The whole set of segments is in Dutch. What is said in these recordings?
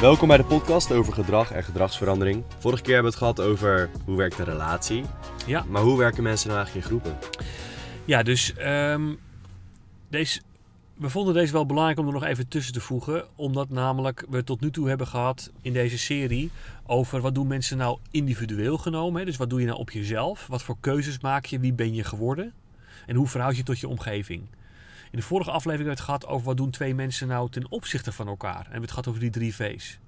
Welkom bij de podcast over gedrag en gedragsverandering. Vorige keer hebben we het gehad over hoe werkt de relatie. Ja. Maar hoe werken mensen nou eigenlijk in groepen? Ja, dus ehm, deze, we vonden deze wel belangrijk om er nog even tussen te voegen. Omdat namelijk we tot nu toe hebben gehad in deze serie over wat doen mensen nou individueel genomen. Hè? Dus wat doe je nou op jezelf? Wat voor keuzes maak je? Wie ben je geworden? En hoe verhoud je tot je omgeving? In de vorige aflevering hebben we het gehad over wat doen twee mensen nou ten opzichte van elkaar. En we hebben het gehad over die drie V's.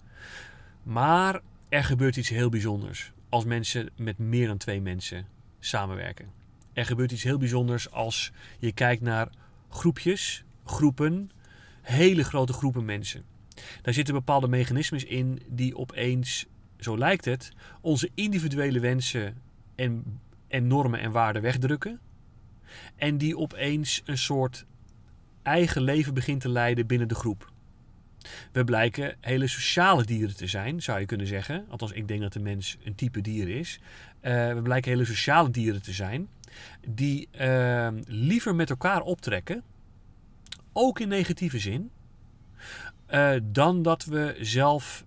Maar er gebeurt iets heel bijzonders als mensen met meer dan twee mensen samenwerken. Er gebeurt iets heel bijzonders als je kijkt naar groepjes, groepen, hele grote groepen mensen. Daar zitten bepaalde mechanismes in die opeens, zo lijkt het, onze individuele wensen en, en normen en waarden wegdrukken. En die opeens een soort eigen leven begint te leiden binnen de groep. We blijken hele sociale dieren te zijn, zou je kunnen zeggen. Althans, ik denk dat de mens een type dier is. Uh, we blijken hele sociale dieren te zijn, die uh, liever met elkaar optrekken, ook in negatieve zin, uh, dan dat we zelf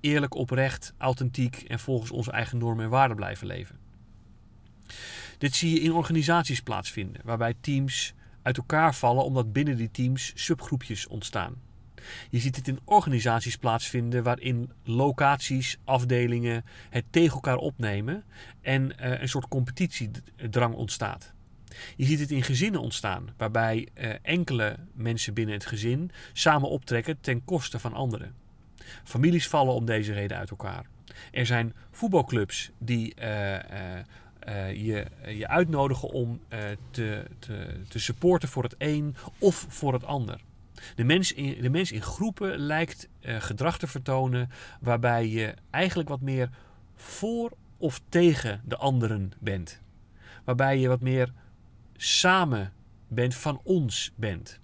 eerlijk, oprecht, authentiek en volgens onze eigen normen en waarden blijven leven. Dit zie je in organisaties plaatsvinden, waarbij teams uit elkaar vallen omdat binnen die teams subgroepjes ontstaan. Je ziet het in organisaties plaatsvinden waarin locaties, afdelingen het tegen elkaar opnemen en uh, een soort competitiedrang ontstaat. Je ziet het in gezinnen ontstaan, waarbij uh, enkele mensen binnen het gezin samen optrekken ten koste van anderen. Families vallen om deze reden uit elkaar. Er zijn voetbalclubs die uh, uh, je, je uitnodigen om uh, te, te, te supporten voor het een of voor het ander. De mens in, de mens in groepen lijkt gedrag te vertonen waarbij je eigenlijk wat meer voor of tegen de anderen bent. Waarbij je wat meer samen bent, van ons bent.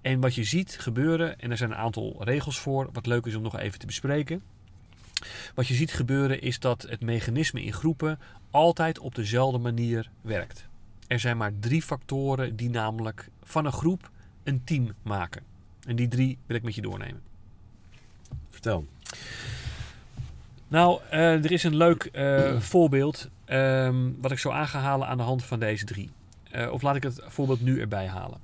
En wat je ziet gebeuren, en er zijn een aantal regels voor, wat leuk is om nog even te bespreken. Wat je ziet gebeuren is dat het mechanisme in groepen altijd op dezelfde manier werkt. Er zijn maar drie factoren die namelijk van een groep een team maken. En die drie wil ik met je doornemen. Vertel. Nou, uh, er is een leuk uh, voorbeeld um, wat ik zo aan ga halen aan de hand van deze drie. Uh, of laat ik het voorbeeld nu erbij halen.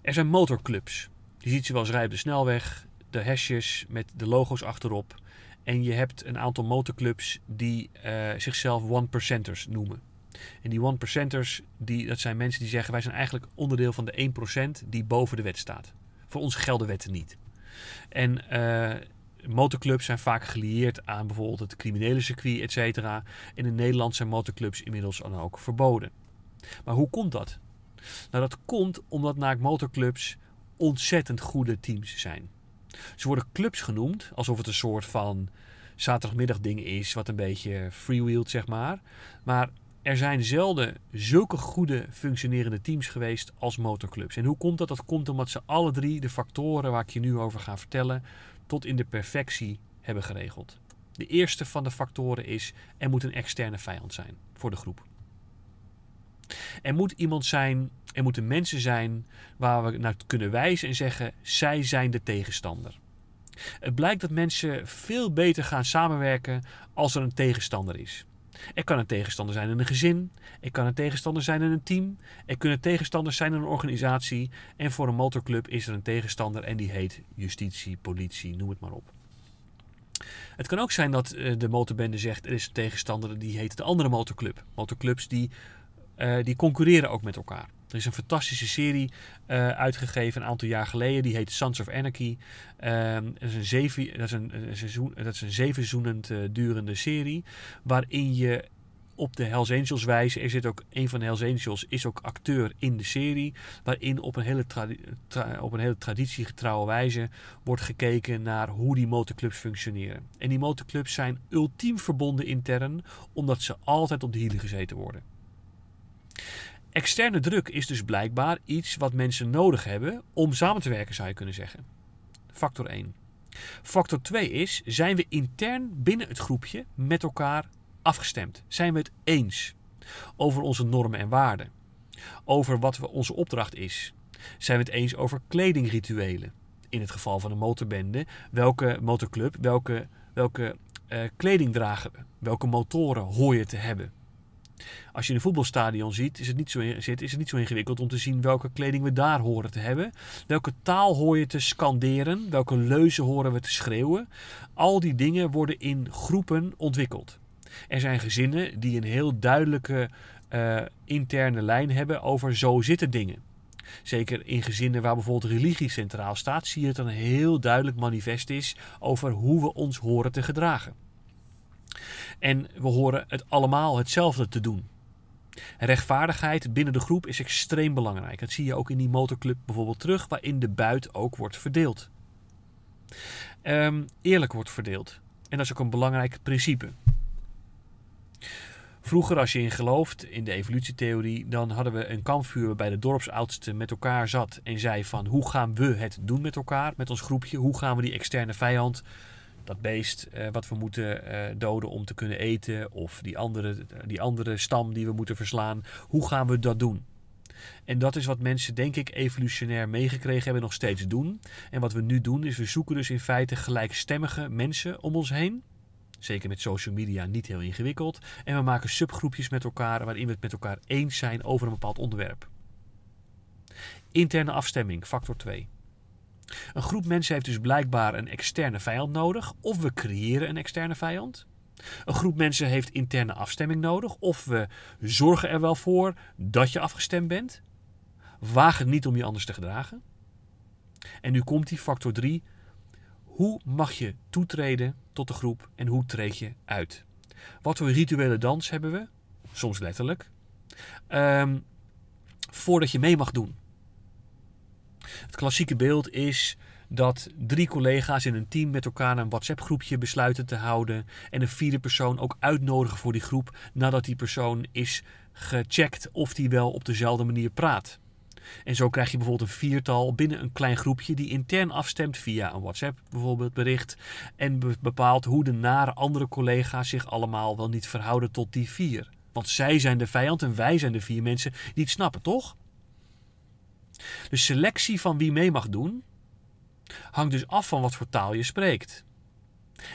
Er zijn motorclubs. Je ziet ze wel eens rijden op de snelweg. De hesjes met de logo's achterop. En je hebt een aantal motorclubs die uh, zichzelf one-percenters noemen. En die one-percenters, dat zijn mensen die zeggen... wij zijn eigenlijk onderdeel van de 1% die boven de wet staat. Voor ons gelden wetten niet. En uh, motorclubs zijn vaak gelieerd aan bijvoorbeeld het criminele circuit, et cetera. En in Nederland zijn motorclubs inmiddels dan ook verboden. Maar hoe komt dat? Nou, dat komt omdat naak motorclubs ontzettend goede teams zijn. Ze worden clubs genoemd, alsof het een soort van zaterdagmiddagding is, wat een beetje freewheeled, zeg maar. Maar er zijn zelden zulke goede functionerende teams geweest als motorclubs. En hoe komt dat? Dat komt omdat ze alle drie de factoren waar ik je nu over ga vertellen, tot in de perfectie hebben geregeld. De eerste van de factoren is, er moet een externe vijand zijn voor de groep. Er moet iemand zijn, er moeten mensen zijn waar we naar kunnen wijzen en zeggen: zij zijn de tegenstander. Het blijkt dat mensen veel beter gaan samenwerken als er een tegenstander is. Er kan een tegenstander zijn in een gezin, er kan een tegenstander zijn in een team, er kunnen tegenstanders zijn in een organisatie en voor een motorclub is er een tegenstander en die heet justitie, politie, noem het maar op. Het kan ook zijn dat de motorbende zegt er is een tegenstander die heet de andere motorclub. Motorclubs die uh, die concurreren ook met elkaar. Er is een fantastische serie uh, uitgegeven een aantal jaar geleden. Die heet Sons of Anarchy. Uh, dat, is een zeven, zeven uh, durende serie. Waarin je op de Hells Angels wijze. Er zit ook een van de Hells Angels is ook acteur in de serie. Waarin op een hele, op een hele traditiegetrouwe wijze wordt gekeken naar hoe die motorclubs functioneren. En die motorclubs zijn ultiem verbonden intern. Omdat ze altijd op de hielen gezeten worden. Externe druk is dus blijkbaar iets wat mensen nodig hebben om samen te werken, zou je kunnen zeggen. Factor 1. Factor 2 is, zijn we intern binnen het groepje met elkaar afgestemd? Zijn we het eens over onze normen en waarden? Over wat onze opdracht is? Zijn we het eens over kledingrituelen? in het geval van een motorbende, welke motorclub, welke, welke eh, kleding dragen we, welke motoren hoor je te hebben. Als je een voetbalstadion ziet, is het, niet zo, zit, is het niet zo ingewikkeld om te zien welke kleding we daar horen te hebben. Welke taal hoor je te scanderen, welke leuzen horen we te schreeuwen. Al die dingen worden in groepen ontwikkeld. Er zijn gezinnen die een heel duidelijke uh, interne lijn hebben over zo zitten dingen. Zeker in gezinnen waar bijvoorbeeld religie centraal staat, zie je het een heel duidelijk manifest is over hoe we ons horen te gedragen. En we horen het allemaal hetzelfde te doen. Rechtvaardigheid binnen de groep is extreem belangrijk. Dat zie je ook in die motorclub bijvoorbeeld terug, waarin de buit ook wordt verdeeld. Um, eerlijk wordt verdeeld. En dat is ook een belangrijk principe. Vroeger, als je in gelooft, in de evolutietheorie, dan hadden we een kampvuur waarbij de dorpsoudste met elkaar zat en zei van hoe gaan we het doen met elkaar, met ons groepje, hoe gaan we die externe vijand, dat beest uh, wat we moeten uh, doden om te kunnen eten, of die andere, die andere stam die we moeten verslaan, hoe gaan we dat doen? En dat is wat mensen, denk ik, evolutionair meegekregen hebben, nog steeds doen. En wat we nu doen, is we zoeken dus in feite gelijkstemmige mensen om ons heen Zeker met social media niet heel ingewikkeld. En we maken subgroepjes met elkaar waarin we het met elkaar eens zijn over een bepaald onderwerp. Interne afstemming, factor 2. Een groep mensen heeft dus blijkbaar een externe vijand nodig, of we creëren een externe vijand. Een groep mensen heeft interne afstemming nodig, of we zorgen er wel voor dat je afgestemd bent. Waag het niet om je anders te gedragen. En nu komt die factor 3, hoe mag je toetreden tot de groep en hoe treed je uit? Wat voor rituele dans hebben we? Soms letterlijk. Um, voordat je mee mag doen. Het klassieke beeld is dat drie collega's in een team met elkaar een WhatsApp-groepje besluiten te houden en een vierde persoon ook uitnodigen voor die groep nadat die persoon is gecheckt of die wel op dezelfde manier praat. En zo krijg je bijvoorbeeld een viertal binnen een klein groepje die intern afstemt via een WhatsApp bijvoorbeeld bericht. En bepaalt hoe de nare andere collega's zich allemaal wel niet verhouden tot die vier. Want zij zijn de vijand en wij zijn de vier mensen die het snappen, toch? De selectie van wie mee mag doen hangt dus af van wat voor taal je spreekt.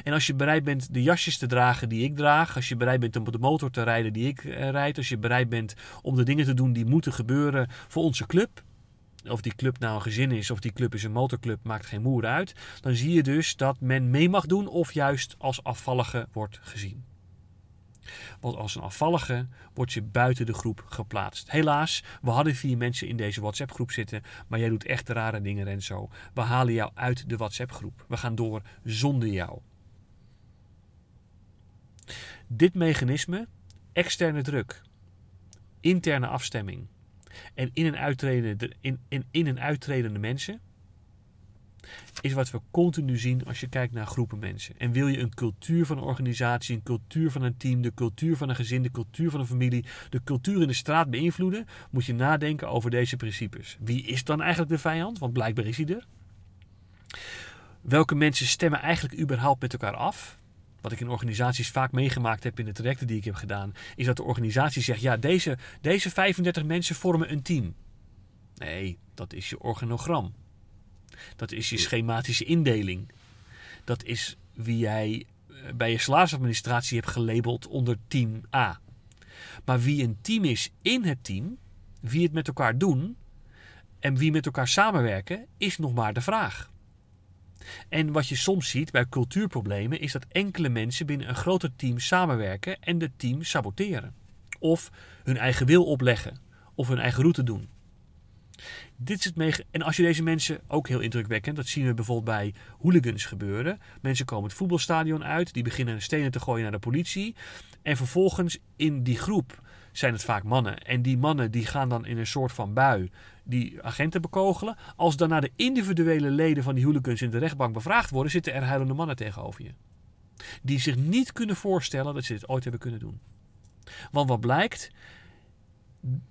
En als je bereid bent de jasjes te dragen die ik draag, als je bereid bent om op de motor te rijden die ik uh, rijd, als je bereid bent om de dingen te doen die moeten gebeuren voor onze club, of die club nou een gezin is of die club is een motorclub, maakt geen moer uit, dan zie je dus dat men mee mag doen of juist als afvallige wordt gezien. Want als een afvallige word je buiten de groep geplaatst. Helaas, we hadden vier mensen in deze WhatsApp-groep zitten, maar jij doet echt rare dingen, Renzo. We halen jou uit de WhatsApp-groep. We gaan door zonder jou. Dit mechanisme, externe druk, interne afstemming en in- en uittredende, in, in, in- en uittredende mensen, is wat we continu zien als je kijkt naar groepen mensen. En wil je een cultuur van een organisatie, een cultuur van een team, de cultuur van een gezin, de cultuur van een familie, de cultuur in de straat beïnvloeden, moet je nadenken over deze principes. Wie is dan eigenlijk de vijand? Want blijkbaar is hij er. Welke mensen stemmen eigenlijk überhaupt met elkaar af? wat ik in organisaties vaak meegemaakt heb in de trajecten die ik heb gedaan, is dat de organisatie zegt: ja, deze, deze 35 mensen vormen een team. Nee, dat is je organogram. Dat is je schematische indeling. Dat is wie jij eh, bij je salarisadministratie hebt gelabeld onder team A. Maar wie een team is in het team, wie het met elkaar doen en wie met elkaar samenwerken, is nog maar de vraag. En wat je soms ziet bij cultuurproblemen is dat enkele mensen binnen een groter team samenwerken en het team saboteren. Of hun eigen wil opleggen of hun eigen route doen. Dit is het mee en als je deze mensen ook heel indrukwekkend, dat zien we bijvoorbeeld bij hooligans gebeuren. Mensen komen het voetbalstadion uit, die beginnen stenen te gooien naar de politie. En vervolgens in die groep zijn het vaak mannen. En die mannen die gaan dan in een soort van bui die agenten bekogelen. Als daarna de individuele leden van die hooligans in de rechtbank bevraagd worden, zitten er huilende mannen tegenover je. Die zich niet kunnen voorstellen dat ze dit ooit hebben kunnen doen. Want wat blijkt?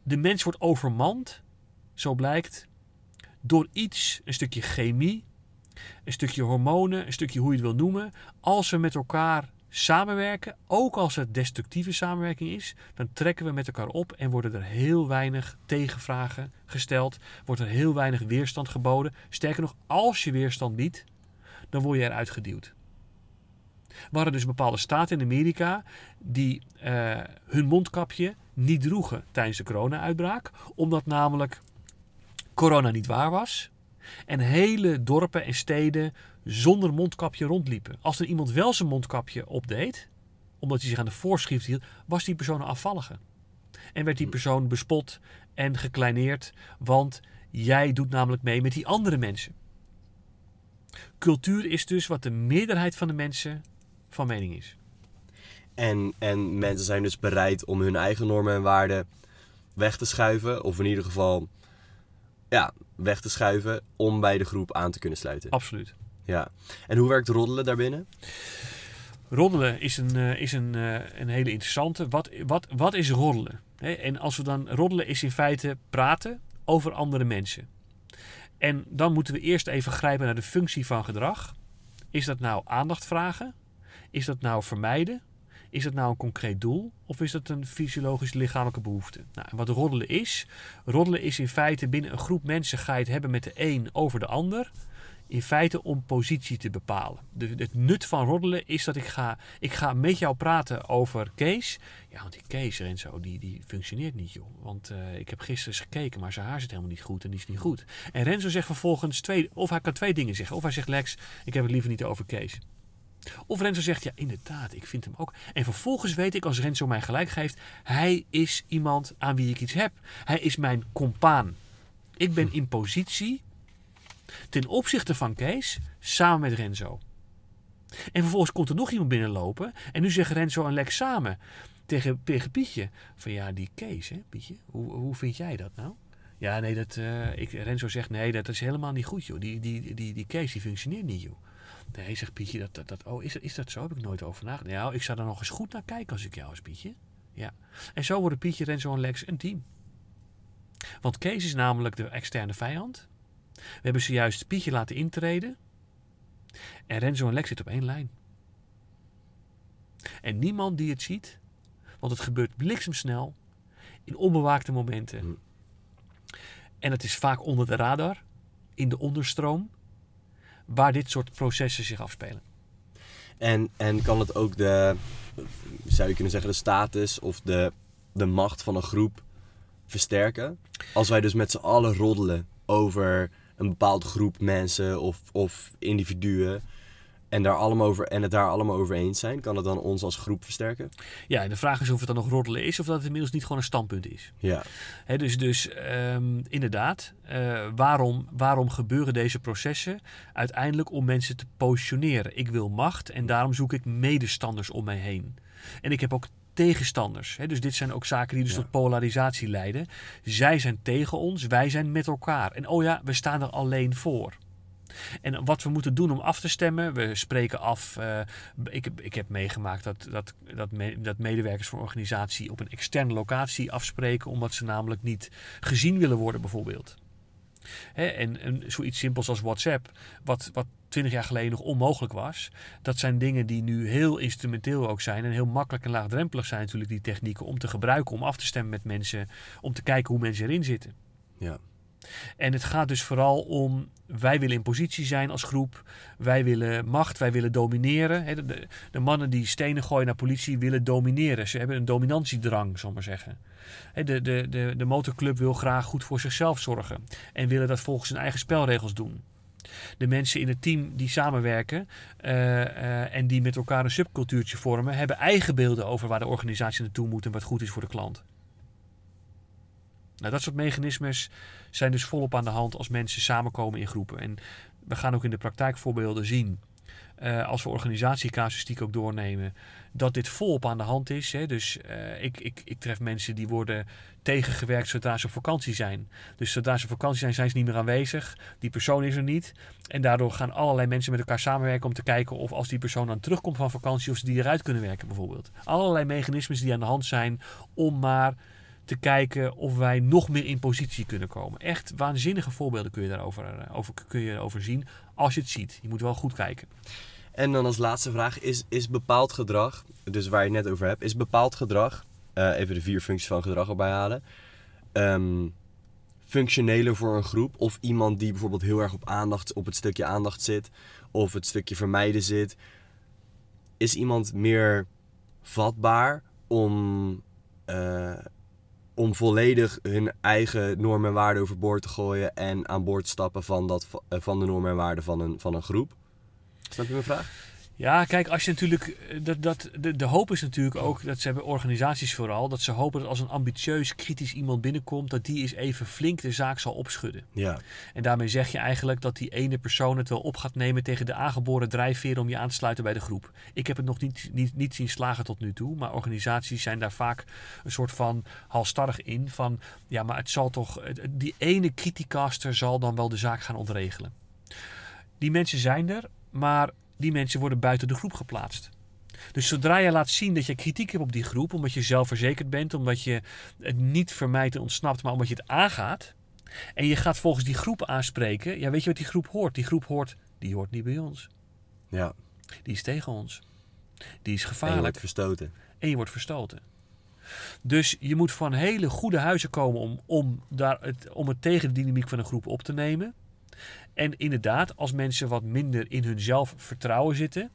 De mens wordt overmand, zo blijkt, door iets, een stukje chemie, een stukje hormonen, een stukje hoe je het wil noemen, als we met elkaar samenwerken, ook als het destructieve samenwerking is, dan trekken we met elkaar op en worden er heel weinig tegenvragen gesteld, wordt er heel weinig weerstand geboden. Sterker nog, als je weerstand biedt, dan word je eruit geduwd. We hadden dus bepaalde staten in Amerika die eh, hun mondkapje niet droegen tijdens de corona-uitbraak, omdat namelijk corona niet waar was. En hele dorpen en steden zonder mondkapje rondliepen. Als er iemand wel zijn mondkapje opdeed, omdat hij zich aan de voorschrift hield, was die persoon een afvallige. En werd die persoon bespot en gekleineerd, want jij doet namelijk mee met die andere mensen. Cultuur is dus wat de meerderheid van de mensen van mening is. En, en mensen zijn dus bereid om hun eigen normen en waarden weg te schuiven. Of in ieder geval ja, weg te schuiven om bij de groep aan te kunnen sluiten. Absoluut. Ja. En hoe werkt roddelen daarbinnen? Roddelen is een, eh, is een, eh, een hele interessante. Wat, wat, wat is roddelen? En als we dan roddelen is in feite praten over andere mensen. En dan moeten we eerst even grijpen naar de functie van gedrag. Is dat nou aandacht vragen? Is dat nou vermijden? Is dat nou een concreet doel? Of is dat een fysiologisch lichamelijke behoefte? Nou, en wat roddelen is? Roddelen is in feite binnen een groep mensen ga je het hebben met de een over de ander. In feite om positie te bepalen. De, het nut van roddelen is dat ik ga, ik ga met jou praten over Kees. Ja, want die Kees, Renzo, die, die functioneert niet, joh. Want eh, ik heb gisteren eens gekeken, maar zijn haar zit helemaal niet goed en die is niet goed. En Renzo zegt vervolgens twee, of hij kan twee dingen zeggen. Of hij zegt, Lex, ik heb het liever niet over Kees. Of Renzo zegt, ja inderdaad, ik vind hem ook. En vervolgens weet ik, als Renzo mij gelijk geeft, hij is iemand aan wie ik iets heb. Hij is mijn compaan. Ik ben in positie ten opzichte van Kees samen met Renzo. En vervolgens komt er nog iemand binnenlopen en nu zeggen Renzo en Lex samen tegen, Pietje van ja, die Kees, hè Pietje, hoe, hoe vind jij dat nou? Ja, nee, dat, eh, ik, Renzo zegt nee, dat is helemaal niet goed joh. Die, die, die, die Kees die functioneert niet joh. Nee, zegt Pietje, dat, dat, dat, oh, is, dat, is dat zo? Heb ik nooit over nagedacht. Nou, ik zou er nog eens goed naar kijken als ik jou was, Pietje. Ja. En zo worden Pietje, Renzo en Lex een team. Want Kees is namelijk de externe vijand. We hebben zojuist Pietje laten intreden. En Renzo en Lex zitten op één lijn. En niemand die het ziet, want het gebeurt bliksemsnel, in onbewaakte momenten. Hm. En het is vaak onder de radar, in de onderstroom, waar dit soort processen zich afspelen. En, en kan het ook de, zou je kunnen zeggen, de status of de, de macht van een groep versterken? Als wij dus met z'n allen roddelen over een bepaalde groep mensen of, of individuen en, daar allemaal over, en het daar allemaal over eens zijn, kan het dan ons als groep versterken? Ja, en de vraag is of het dan nog roddelen is of dat het inmiddels niet gewoon een standpunt is. Ja. Dus dus ehm, inderdaad, eh, waarom, waarom gebeuren deze processen? Uiteindelijk om mensen te positioneren. Ik wil macht en daarom zoek ik medestanders om mij heen. En ik heb ook tegenstanders. Dus dit zijn ook zaken die dus Ja. tot polarisatie leiden. Zij zijn tegen ons, wij zijn met elkaar. En oh ja, we staan er alleen voor. En wat we moeten doen om af te stemmen, we spreken af. eh, ik, heb- ik heb meegemaakt dat, dat, dat, dat medewerkers van een organisatie op een externe locatie afspreken, omdat ze namelijk niet gezien willen worden, bijvoorbeeld. En, en zoiets simpels als WhatsApp, wat, wat 20 jaar geleden nog onmogelijk was, dat zijn dingen die nu heel instrumenteel ook zijn en heel makkelijk en laagdrempelig zijn, natuurlijk, die technieken om te gebruiken, om af te stemmen met mensen, om te kijken hoe mensen erin zitten. Ja. En het gaat dus vooral om, wij willen in positie zijn als groep. Wij willen macht, wij willen domineren. De, mannen die stenen gooien naar politie willen domineren. Ze hebben een dominantiedrang, zal maar zeggen. De, de, de, de motorclub wil graag goed voor zichzelf zorgen. En willen dat volgens hun eigen spelregels doen. De mensen in het team die samenwerken eh, eh, en die met elkaar een subcultuurtje vormen, hebben eigen beelden over waar de organisatie naartoe moet en wat goed is voor de klant. Nou, dat soort mechanismes zijn dus volop aan de hand als mensen samenkomen in groepen. En we gaan ook in de praktijkvoorbeelden zien, eh, als we organisatiecasuïstiek ook doornemen, dat dit volop aan de hand is. Hè. Dus eh, ik, ik, ik tref mensen die worden tegengewerkt zodra ze op vakantie zijn. Dus zodra ze op vakantie zijn, zijn ze niet meer aanwezig. Die persoon is er niet. En daardoor gaan allerlei mensen met elkaar samenwerken om te kijken of als die persoon dan terugkomt van vakantie, of ze die eruit kunnen werken bijvoorbeeld. Allerlei mechanismes die aan de hand zijn om maar te kijken of wij nog meer in positie kunnen komen. Echt waanzinnige voorbeelden kun je daarover eh, over, kun je over zien als je het ziet. Je moet wel goed kijken. En dan als laatste vraag, is, is bepaald gedrag, dus waar je het net over hebt, is bepaald gedrag, eh, even de vier functies van gedrag erbij halen, ehm, functioneler voor een groep? Of iemand die bijvoorbeeld heel erg op, aandacht, op het stukje aandacht zit, of het stukje vermijden zit. Is iemand meer vatbaar om, eh, om volledig hun eigen normen en waarden overboord te gooien en aan boord te stappen van, dat, eh, van de normen en waarden van een, van een groep? Snap je mijn vraag? Ja, kijk, als je natuurlijk. eh, Dat, dat, de, de hoop is natuurlijk ook, dat ze hebben organisaties vooral, dat ze hopen dat als een ambitieus, kritisch iemand binnenkomt, dat die eens even flink de zaak zal opschudden. Ja, En daarmee zeg je eigenlijk dat die ene persoon het wel op gaat nemen tegen de aangeboren drijfveren om je aan te sluiten bij de groep. Ik heb het nog niet, niet, niet zien slagen tot nu toe, maar organisaties zijn daar vaak een soort van halstarrig in. Van ja, maar het zal toch, die ene criticaster zal dan wel de zaak gaan ontregelen. Die mensen zijn er, maar die mensen worden buiten de groep geplaatst. Dus zodra je laat zien dat je kritiek hebt op die groep, omdat je zelfverzekerd bent, omdat je het niet vermijdt en ontsnapt, maar omdat je het aangaat, en je gaat volgens die groep aanspreken. Ja, weet je wat die groep hoort? Die groep hoort, die hoort niet bij ons. ja. Die is tegen ons. Die is En je gevaarlijk. wordt verstoten. En je wordt verstoten. Dus je moet van hele goede huizen komen om, om, daar het, om het tegen de dynamiek van een groep op te nemen. En inderdaad, als mensen wat minder in hun zelfvertrouwen zitten.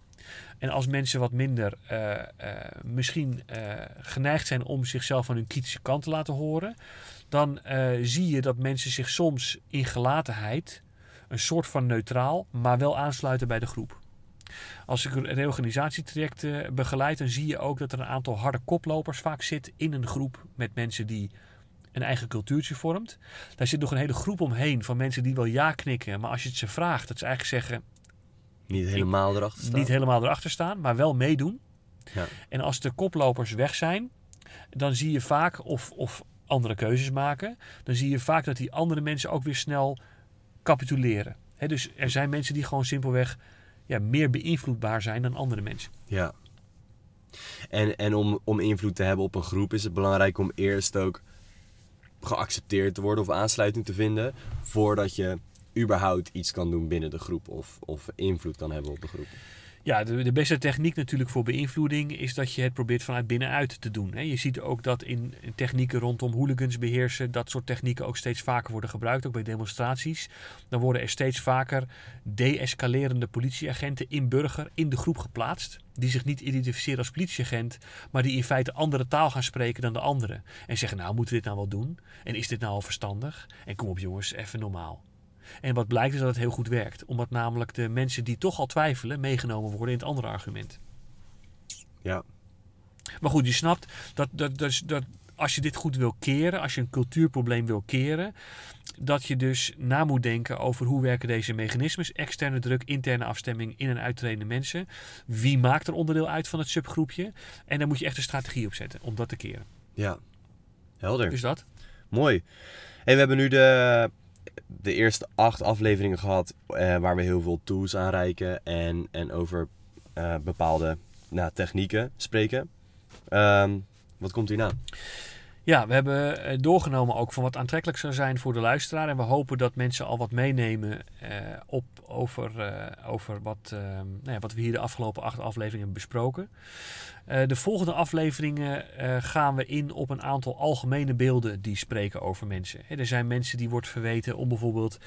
En als mensen wat minder eh, eh, misschien eh, geneigd zijn om zichzelf van hun kritische kant te laten horen. Dan zie je dat mensen zich soms in gelatenheid een soort van neutraal, maar wel aansluiten bij de groep. Als ik een reorganisatietraject begeleid, dan zie je ook dat er een aantal harde koplopers vaak zit in een groep met mensen die een eigen cultuurtje vormt. Daar zit nog een hele groep omheen van mensen die wel ja knikken, maar als je het ze vraagt, dat ze eigenlijk zeggen Niet helemaal erachter staan. niet helemaal erachter staan, maar wel meedoen. Ja. En als de koplopers weg zijn, dan zie je vaak, of, of andere keuzes maken, dan zie je vaak dat die andere mensen ook weer snel capituleren. Dus er zijn mensen die gewoon simpelweg ja, meer beïnvloedbaar zijn dan andere mensen. Ja. En, en om, om invloed te hebben op een groep is het belangrijk om eerst ook geaccepteerd te worden of aansluiting te vinden. Voordat je überhaupt iets kan doen binnen de groep of, of invloed kan hebben op de groep. Ja, de, de beste techniek natuurlijk voor beïnvloeding is dat je het probeert vanuit binnenuit te doen. hè. Je ziet ook dat in technieken rondom hooligans beheersen, dat soort technieken ook steeds vaker worden gebruikt, ook bij demonstraties. Dan worden er steeds vaker de-escalerende politieagenten in burger in de groep geplaatst. Die zich niet identificeren als politieagent, maar die in feite andere taal gaan spreken dan de anderen. En zeggen, nou moeten we dit nou wel doen? En is dit nou al verstandig? En kom op jongens, even normaal. En wat blijkt is dat het heel goed werkt. Omdat namelijk de mensen die toch al twijfelen meegenomen worden in het andere argument. Ja, Maar goed, je snapt dat, dat, dat, dat als je dit goed wil keren, als je een cultuurprobleem wil keren, dat je dus na moet denken over hoe werken deze mechanismes, externe druk, interne afstemming in en uittredende mensen. Wie maakt er onderdeel uit van het subgroepje? En daar moet je echt een strategie op zetten om dat te keren. ja. Helder. Dus dat. Mooi. Hey, we hebben nu de, de eerste acht afleveringen gehad eh, waar we heel veel tools aanreiken en, en over eh, bepaalde nou, technieken spreken. Ehm, wat komt hierna? Ja, we hebben eh, doorgenomen ook van wat aantrekkelijk zou zijn voor de luisteraar. En we hopen dat mensen al wat meenemen eh, op, over, eh, over wat, nou ja, wat we hier de afgelopen acht afleveringen hebben besproken. De volgende afleveringen gaan we in op een aantal algemene beelden die spreken over mensen. Er zijn mensen die wordt verweten om bijvoorbeeld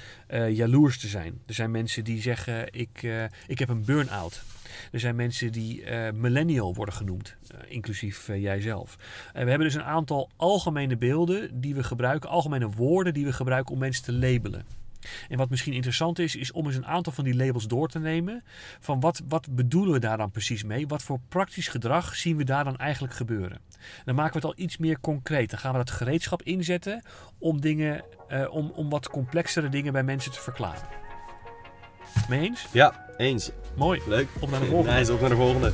jaloers te zijn. Er zijn mensen die zeggen ik, ik heb een burn-out. Er zijn mensen die eh, millennial worden genoemd, eh, inclusief eh, jijzelf. We hebben dus een aantal algemene beelden die we gebruiken, algemene woorden die we gebruiken om mensen te labelen. En wat misschien interessant is, is om eens een aantal van die labels door te nemen. Van wat, wat bedoelen we daar dan precies mee? Wat voor praktisch gedrag zien we daar dan eigenlijk gebeuren? Dan maken we het al iets meer concreet. Dan gaan we dat gereedschap inzetten om, dingen, om, om wat complexere dingen bij mensen te verklaren. Mee eens? Ja, eens. Mooi. Leuk. Op naar de volgende. Nice, op naar de volgende.